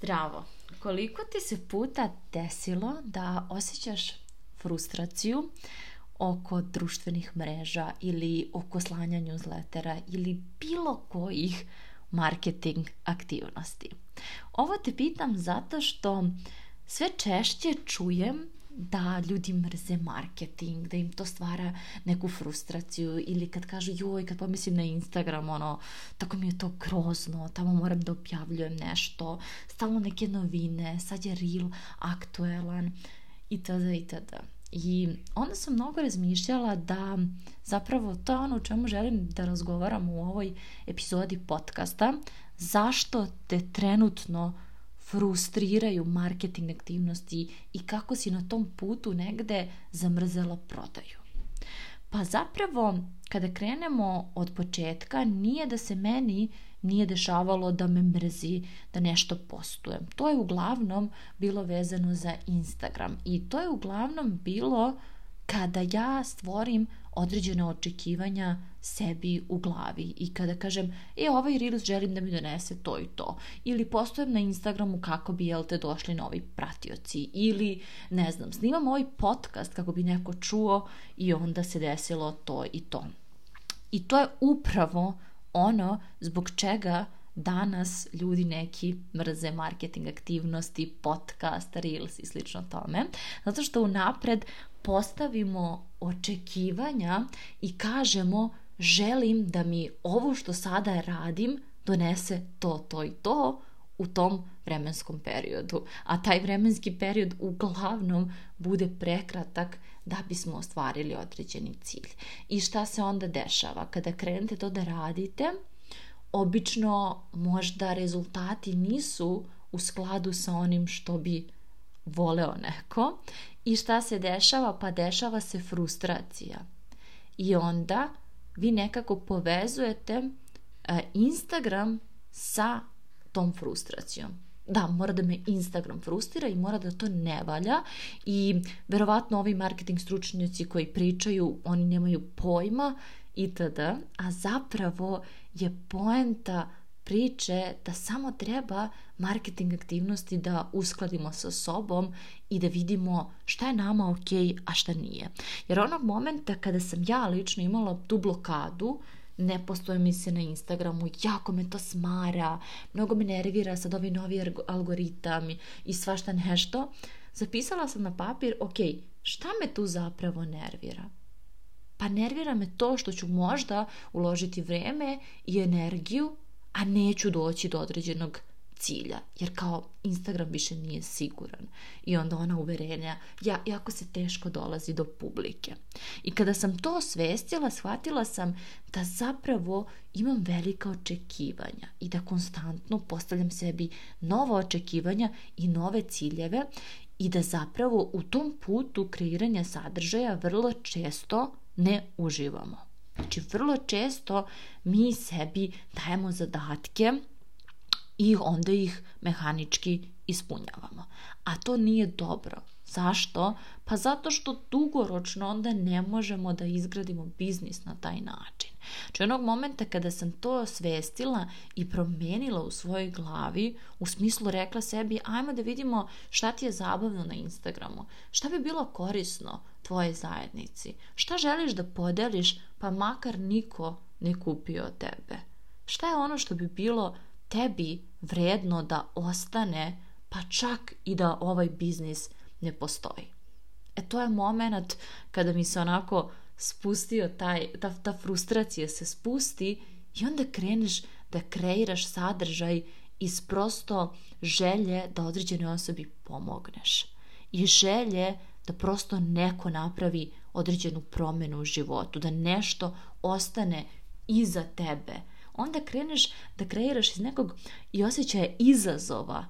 Zdravo. Koliko ti se puta desilo da osjećaš frustraciju oko društvenih mreža ili oko slanja newslettera ili bilo kojih marketing aktivnosti? Ovo te pitam zato što sve češće čujem da ljudi mrze marketing, da im to stvara neku frustraciju ili kad kažu joj, kad pomislim na Instagram, ono, tako mi je to grozno, tamo moram da objavljujem nešto, stalno neke novine, sad je real aktuelan itd. itd. I onda sam mnogo razmišljala da zapravo to je ono o čemu želim da razgovaram u ovoj epizodi podcasta, zašto te trenutno frustriraju marketing aktivnosti i kako si na tom putu negde zamrzela prodaju. Pa zapravo, kada krenemo od početka, nije da se meni nije dešavalo da me mrzi, da nešto postujem. To je uglavnom bilo vezano za Instagram i to je uglavnom bilo kada ja stvorim određena očekivanja sebi u glavi i kada kažem e ovaj reels želim da mi donese to i to ili postojem na Instagramu kako bi jel te došli novi pratioci ili ne znam snimam ovaj podcast kako bi neko čuo i onda se desilo to i to i to je upravo ono zbog čega danas ljudi neki mrze marketing aktivnosti, podcast, reels i slično tome, zato što unapred postavimo očekivanja i kažemo želim da mi ovo što sada radim donese to, to i to u tom vremenskom periodu. A taj vremenski period uglavnom bude prekratak da bismo ostvarili određeni cilj. I šta se onda dešava? Kada krenete to da radite, obično možda rezultati nisu u skladu sa onim što bi voleo neko i šta se dešava? Pa dešava se frustracija. I onda vi nekako povezujete e, Instagram sa tom frustracijom. Da, mora da me Instagram frustira i mora da to ne valja i verovatno ovi marketing stručnjaci koji pričaju, oni nemaju pojma itd. A zapravo je poenta priče da samo treba marketing aktivnosti da uskladimo sa sobom i da vidimo šta je nama ok, a šta nije. Jer onog momenta kada sam ja lično imala tu blokadu, ne postoje mi se na Instagramu, jako me to smara, mnogo me nervira sad ovi novi algoritami i svašta nešto, zapisala sam na papir, ok, šta me tu zapravo nervira? pa nervira me to što ću možda uložiti vrijeme i energiju, a neću doći do određenog cilja, jer kao Instagram više nije siguran i onda ona uverenja, ja, jako se teško dolazi do publike. I kada sam to osvestila, shvatila sam da zapravo imam velika očekivanja i da konstantno postavljam sebi nova očekivanja i nove ciljeve i da zapravo u tom putu kreiranja sadržaja vrlo često ne uživamo. Znači, vrlo često mi sebi dajemo zadatke i onda ih mehanički ispunjavamo. A to nije dobro. Zašto? Pa zato što dugoročno onda ne možemo da izgradimo biznis na taj način. Znači onog momenta kada sam to svestila i promijenila u svojoj glavi, u smislu rekla sebi ajmo da vidimo šta ti je zabavno na Instagramu, šta bi bilo korisno tvoje zajednici, šta želiš da podeliš pa makar niko ne kupio od tebe. Šta je ono što bi bilo tebi vredno da ostane pa čak i da ovaj biznis ne postoji. E to je moment kada mi se onako spustio taj, ta, ta frustracija se spusti i onda kreneš da kreiraš sadržaj iz prosto želje da određenoj osobi pomogneš i želje da prosto neko napravi određenu promjenu u životu, da nešto ostane iza tebe. Onda kreneš da kreiraš iz nekog i osjećaja izazova,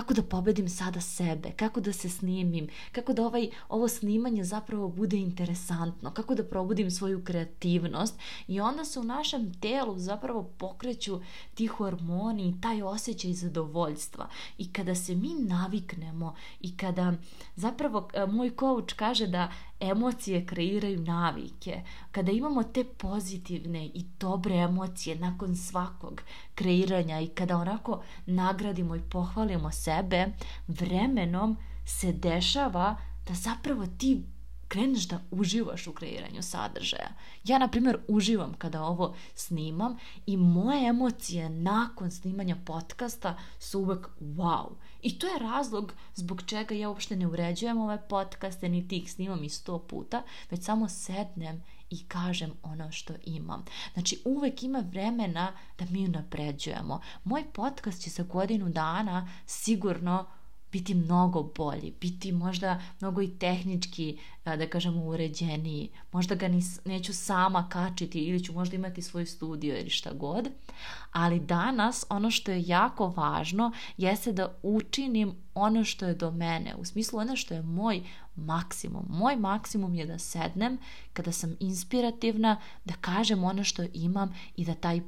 kako da pobedim sada sebe, kako da se snimim, kako da ovaj, ovo snimanje zapravo bude interesantno, kako da probudim svoju kreativnost i onda se u našem telu zapravo pokreću ti hormoni i taj osjećaj zadovoljstva. I kada se mi naviknemo i kada zapravo e, moj coach kaže da emocije kreiraju navike, kada imamo te pozitivne i dobre emocije nakon svakog kreiranja i kada onako nagradimo i pohvalimo sebe, vremenom se dešava da zapravo ti kreneš da uživaš u kreiranju sadržaja. Ja, na primjer, uživam kada ovo snimam i moje emocije nakon snimanja podcasta su uvek wow. I to je razlog zbog čega ja uopšte ne uređujem ove ovaj podcaste, niti ih snimam i sto puta, već samo sednem i kažem ono što imam. Znači uvek ima vremena da mi ju napređujemo. Moj podcast će za godinu dana sigurno biti mnogo bolji, biti možda mnogo i tehnički, da kažemo, uređeniji. Možda ga nis, neću sama kačiti ili ću možda imati svoj studio ili šta god. Ali danas ono što je jako važno jeste da učinim ono što je do mene, u smislu ono što je moj maksimum. Moj maksimum je da sednem kada sam inspirativna, da kažem ono što imam i da taj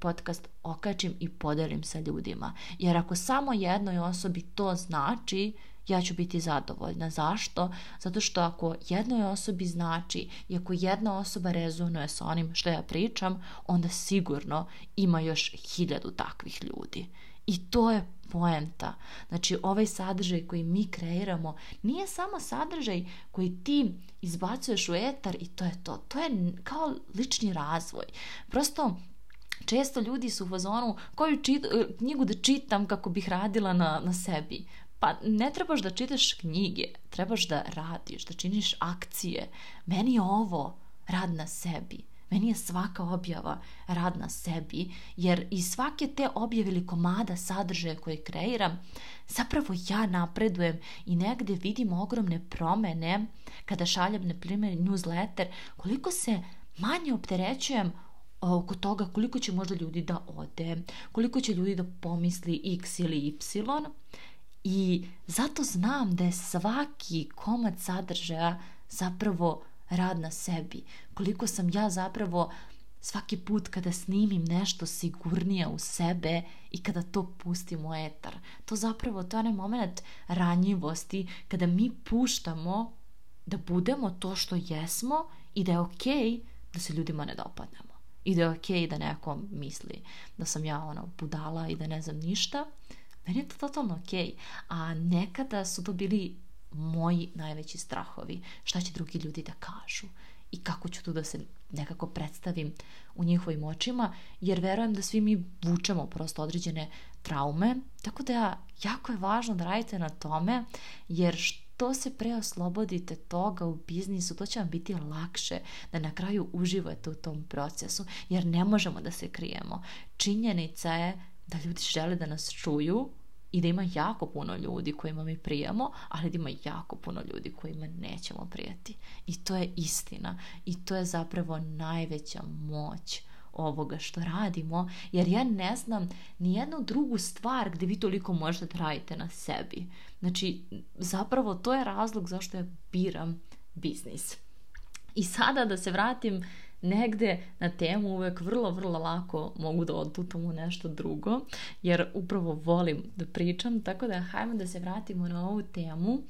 podcast okačim i podelim sa ljudima. Jer ako samo jednoj osobi to znači, ja ću biti zadovoljna. Zašto? Zato što ako jednoj osobi znači i ako jedna osoba rezonuje sa onim što ja pričam, onda sigurno ima još hiljadu takvih ljudi. I to je poenta. Znači ovaj sadržaj koji mi kreiramo nije samo sadržaj koji ti izbacuješ u etar i to je to. To je kao lični razvoj. Prosto često ljudi su u fazonu koju čit, e, knjigu da čitam kako bih radila na, na sebi. Pa ne trebaš da čitaš knjige, trebaš da radiš, da činiš akcije. Meni je ovo rad na sebi. Meni je svaka objava rad na sebi, jer i svake te objave ili komada sadržaja koje kreiram, zapravo ja napredujem i negde vidim ogromne promene kada šaljem, na primjer, newsletter, koliko se manje opterećujem e, oko toga koliko će možda ljudi da ode, koliko će ljudi da pomisli x ili y, i zato znam da je svaki komad sadržaja zapravo rad na sebi, koliko sam ja zapravo svaki put kada snimim nešto sigurnije u sebe i kada to pustim u etar. To zapravo to je onaj moment ranjivosti kada mi puštamo da budemo to što jesmo i da je ok da se ljudima ne dopadnemo. I da je okej okay da neko misli da sam ja ono budala i da ne znam ništa. Meni je to totalno okej. Okay. A nekada su to bili moji najveći strahovi, šta će drugi ljudi da kažu i kako ću tu da se nekako predstavim u njihovim očima, jer verujem da svi mi vučemo prosto određene traume, tako da jako je važno da radite na tome, jer što se preoslobodite toga u biznisu, to će vam biti lakše da na kraju uživate u tom procesu, jer ne možemo da se krijemo. Činjenica je da ljudi žele da nas čuju, i da ima jako puno ljudi kojima mi prijamo, ali da ima jako puno ljudi kojima nećemo prijeti. I to je istina. I to je zapravo najveća moć ovoga što radimo, jer ja ne znam ni jednu drugu stvar gdje vi toliko možete radite na sebi. Znači, zapravo to je razlog zašto ja biram biznis. I sada da se vratim negde na temu uvek vrlo, vrlo lako mogu da odputam u nešto drugo, jer upravo volim da pričam, tako da hajmo da se vratimo na ovu temu.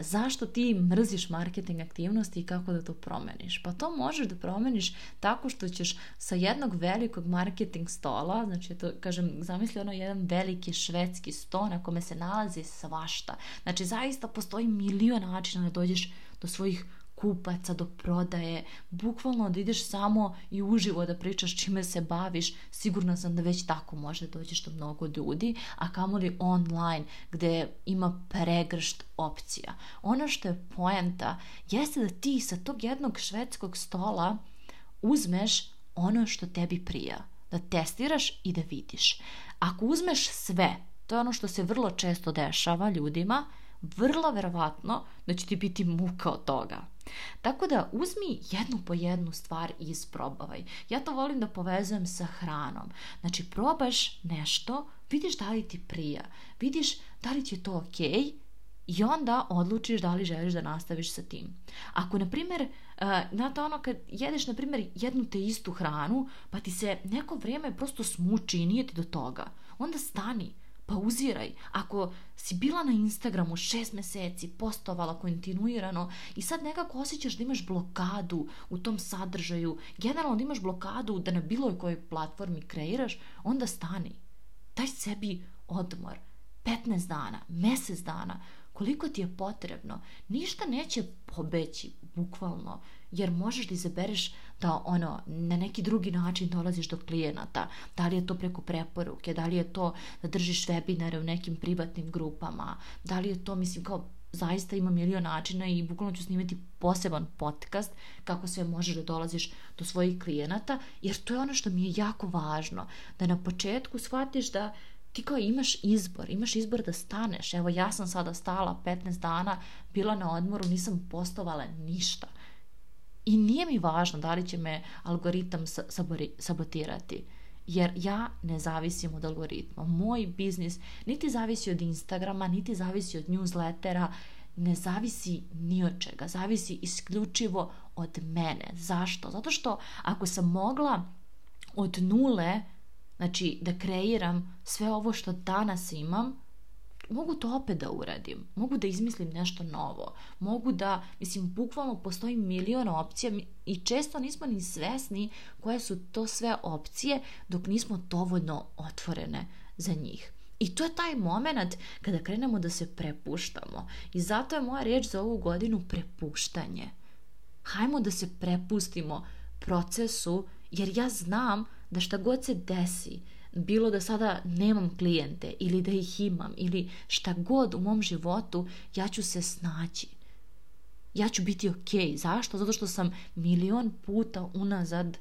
zašto ti mrziš marketing aktivnosti i kako da to promeniš? Pa to možeš da promeniš tako što ćeš sa jednog velikog marketing stola, znači to, kažem, zamisli ono jedan veliki švedski sto na kome se nalazi svašta. Znači zaista postoji milion načina da dođeš do svojih kupaca do prodaje, bukvalno da ideš samo i uživo da pričaš čime se baviš, sigurno sam da već tako može doći do mnogo ljudi, a kamoli online gde ima pregršt opcija. Ono što je poenta jeste da ti sa tog jednog švedskog stola uzmeš ono što tebi prija, da testiraš i da vidiš. Ako uzmeš sve, to je ono što se vrlo često dešava ljudima, vrlo verovatno da će ti biti muka od toga. Tako da uzmi jednu po jednu stvar i isprobavaj. Ja to volim da povezujem sa hranom. Znači probaš nešto, vidiš da li ti prija, vidiš da li ti je to ok. i onda odlučiš da li želiš da nastaviš sa tim. Ako, na primjer, e, znate ono kad jedeš, na primjer, jednu te istu hranu, pa ti se neko vrijeme prosto smuči i nije ti do toga, onda stani pauziraj. Ako si bila na Instagramu šest meseci, postovala kontinuirano i sad nekako osjećaš da imaš blokadu u tom sadržaju, generalno da imaš blokadu da na bilo kojoj platformi kreiraš, onda stani. Daj sebi odmor. 15 dana, mjesec dana, koliko ti je potrebno. Ništa neće pobeći, bukvalno, jer možeš da izabereš da ono, na neki drugi način dolaziš do klijenata. Da li je to preko preporuke, da li je to da držiš webinare u nekim privatnim grupama, da li je to, mislim, kao zaista ima milion načina i bukvalno ću snimiti poseban podcast kako sve možeš da dolaziš do svojih klijenata, jer to je ono što mi je jako važno, da na početku shvatiš da ti kao imaš izbor, imaš izbor da staneš. Evo ja sam sada stala 15 dana, bila na odmoru, nisam postovala ništa. I nije mi važno da li će me algoritam sabotirati. Jer ja ne zavisim od algoritma. Moj biznis niti zavisi od Instagrama, niti zavisi od newslettera, ne zavisi ni od čega. Zavisi isključivo od mene. Zašto? Zato što ako sam mogla od nule Znači, da kreiram sve ovo što danas imam, mogu to opet da uradim, mogu da izmislim nešto novo, mogu da, mislim, bukvalno postoji milion opcija i često nismo ni svesni koje su to sve opcije dok nismo dovoljno otvorene za njih. I to je taj moment kada krenemo da se prepuštamo. I zato je moja riječ za ovu godinu prepuštanje. Hajmo da se prepustimo procesu, jer ja znam da šta god se desi, bilo da sada nemam klijente ili da ih imam ili šta god u mom životu, ja ću se snaći. Ja ću biti ok. Zašto? Zato što sam milion puta unazad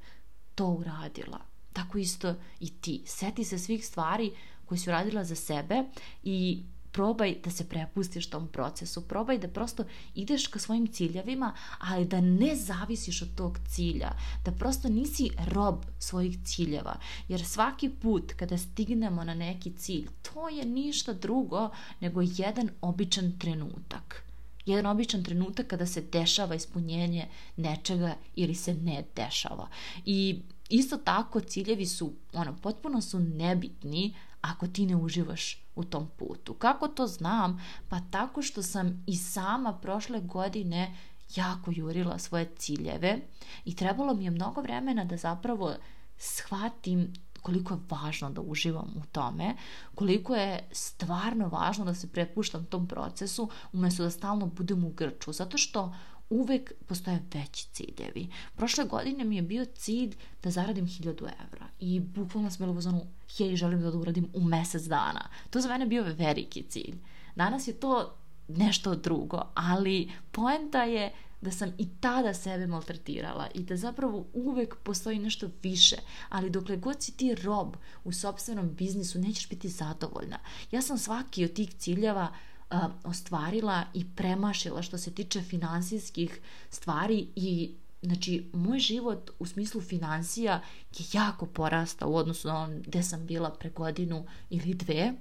to uradila. Tako isto i ti. Seti se svih stvari koje si uradila za sebe i probaj da se prepustiš tom procesu, probaj da prosto ideš ka svojim ciljevima, ali da ne zavisiš od tog cilja, da prosto nisi rob svojih ciljeva, jer svaki put kada stignemo na neki cilj, to je ništa drugo nego jedan običan trenutak. Jedan običan trenutak kada se dešava ispunjenje nečega ili se ne dešava. I isto tako ciljevi su ono potpuno su nebitni ako ti ne uživaš u tom putu. Kako to znam? Pa tako što sam i sama prošle godine jako jurila svoje ciljeve i trebalo mi je mnogo vremena da zapravo shvatim koliko je važno da uživam u tome, koliko je stvarno važno da se prepuštam tom procesu umjesto da stalno budem u grču, zato što uvek postoje veći ciljevi. Prošle godine mi je bio cilj da zaradim 1000 evra i bukvalno sam bila u zonu, hej, želim da uradim u mesec dana. To za mene bio veliki cilj. Danas je to nešto drugo, ali poenta je da sam i tada sebe maltretirala i da zapravo uvek postoji nešto više, ali dokle god si ti rob u sobstvenom biznisu nećeš biti zadovoljna. Ja sam svaki od tih ciljeva E, ostvarila i premašila što se tiče financijskih stvari i Znači, moj život u smislu financija je jako porasta u odnosu na ono sam bila pre godinu ili dve,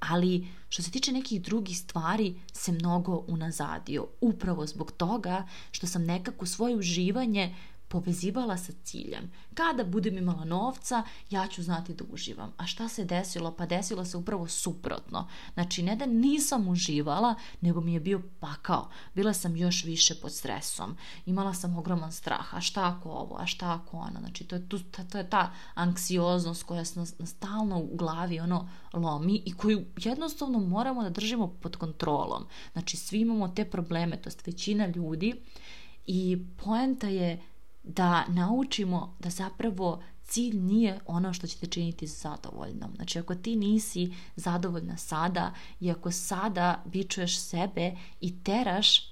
ali što se tiče nekih drugih stvari se mnogo unazadio. Upravo zbog toga što sam nekako svoje uživanje povezivala sa ciljem. Kada budem imala novca, ja ću znati da uživam. A šta se desilo? Pa desilo se upravo suprotno. Znači, ne da nisam uživala, nego mi je bio pakao. Bila sam još više pod stresom. Imala sam ogroman strah. A šta ako ovo? A šta ako ono? Znači, to je, je ta anksioznost koja se stalno u glavi ono lomi i koju jednostavno moramo da držimo pod kontrolom. Znači, svi imamo te probleme, to je većina ljudi i poenta je da naučimo da zapravo cilj nije ono što te činiti zadovoljnom. Znači ako ti nisi zadovoljna sada i ako sada bičuješ sebe i teraš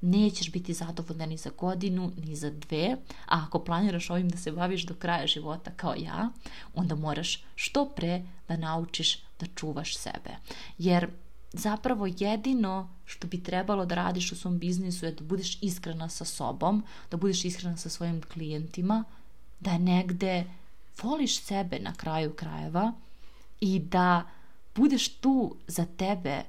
nećeš biti zadovoljna ni za godinu, ni za dve, a ako planiraš ovim da se baviš do kraja života kao ja, onda moraš što pre da naučiš da čuvaš sebe. Jer zapravo jedino što bi trebalo da radiš u svom biznisu je da budeš iskrena sa sobom, da budeš iskrena sa svojim klijentima, da negde voliš sebe na kraju krajeva i da budeš tu za tebe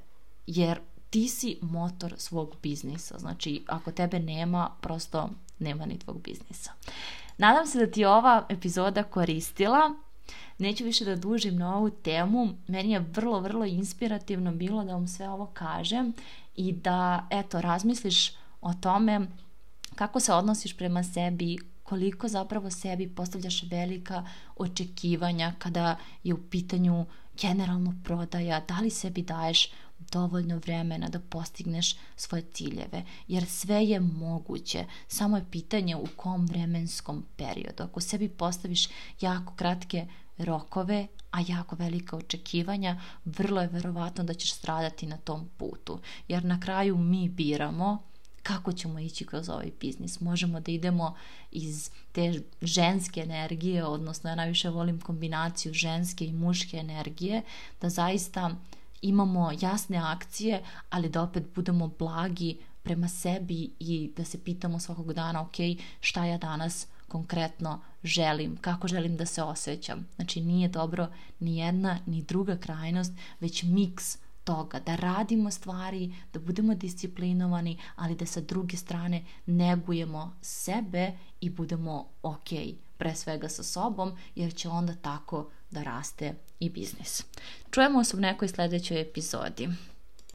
jer ti si motor svog biznisa. Znači, ako tebe nema, prosto nema ni tvog biznisa. Nadam se da ti je ova epizoda koristila. Neću više da dužim na ovu temu, meni je vrlo, vrlo inspirativno bilo da vam sve ovo kažem i da, eto, razmisliš o tome kako se odnosiš prema sebi, koliko zapravo sebi postavljaš velika očekivanja kada je u pitanju generalno prodaja, da li sebi daješ dovoljno vremena da postigneš svoje ciljeve, jer sve je moguće, samo je pitanje u kom vremenskom periodu. Ako sebi postaviš jako kratke rokove, a jako velika očekivanja, vrlo je verovatno da ćeš stradati na tom putu, jer na kraju mi biramo kako ćemo ići kroz ovaj biznis. Možemo da idemo iz te ženske energije, odnosno ja najviše volim kombinaciju ženske i muške energije, da zaista imamo jasne akcije, ali da opet budemo blagi prema sebi i da se pitamo svakog dana, ok, šta ja danas konkretno želim, kako želim da se osjećam. Znači nije dobro ni jedna ni druga krajnost, već miks toga, da radimo stvari, da budemo disciplinovani, ali da sa druge strane negujemo sebe i budemo ok pre svega sa sobom, jer će onda tako da raste i biznis. Čujemo se u nekoj sljedećoj epizodi.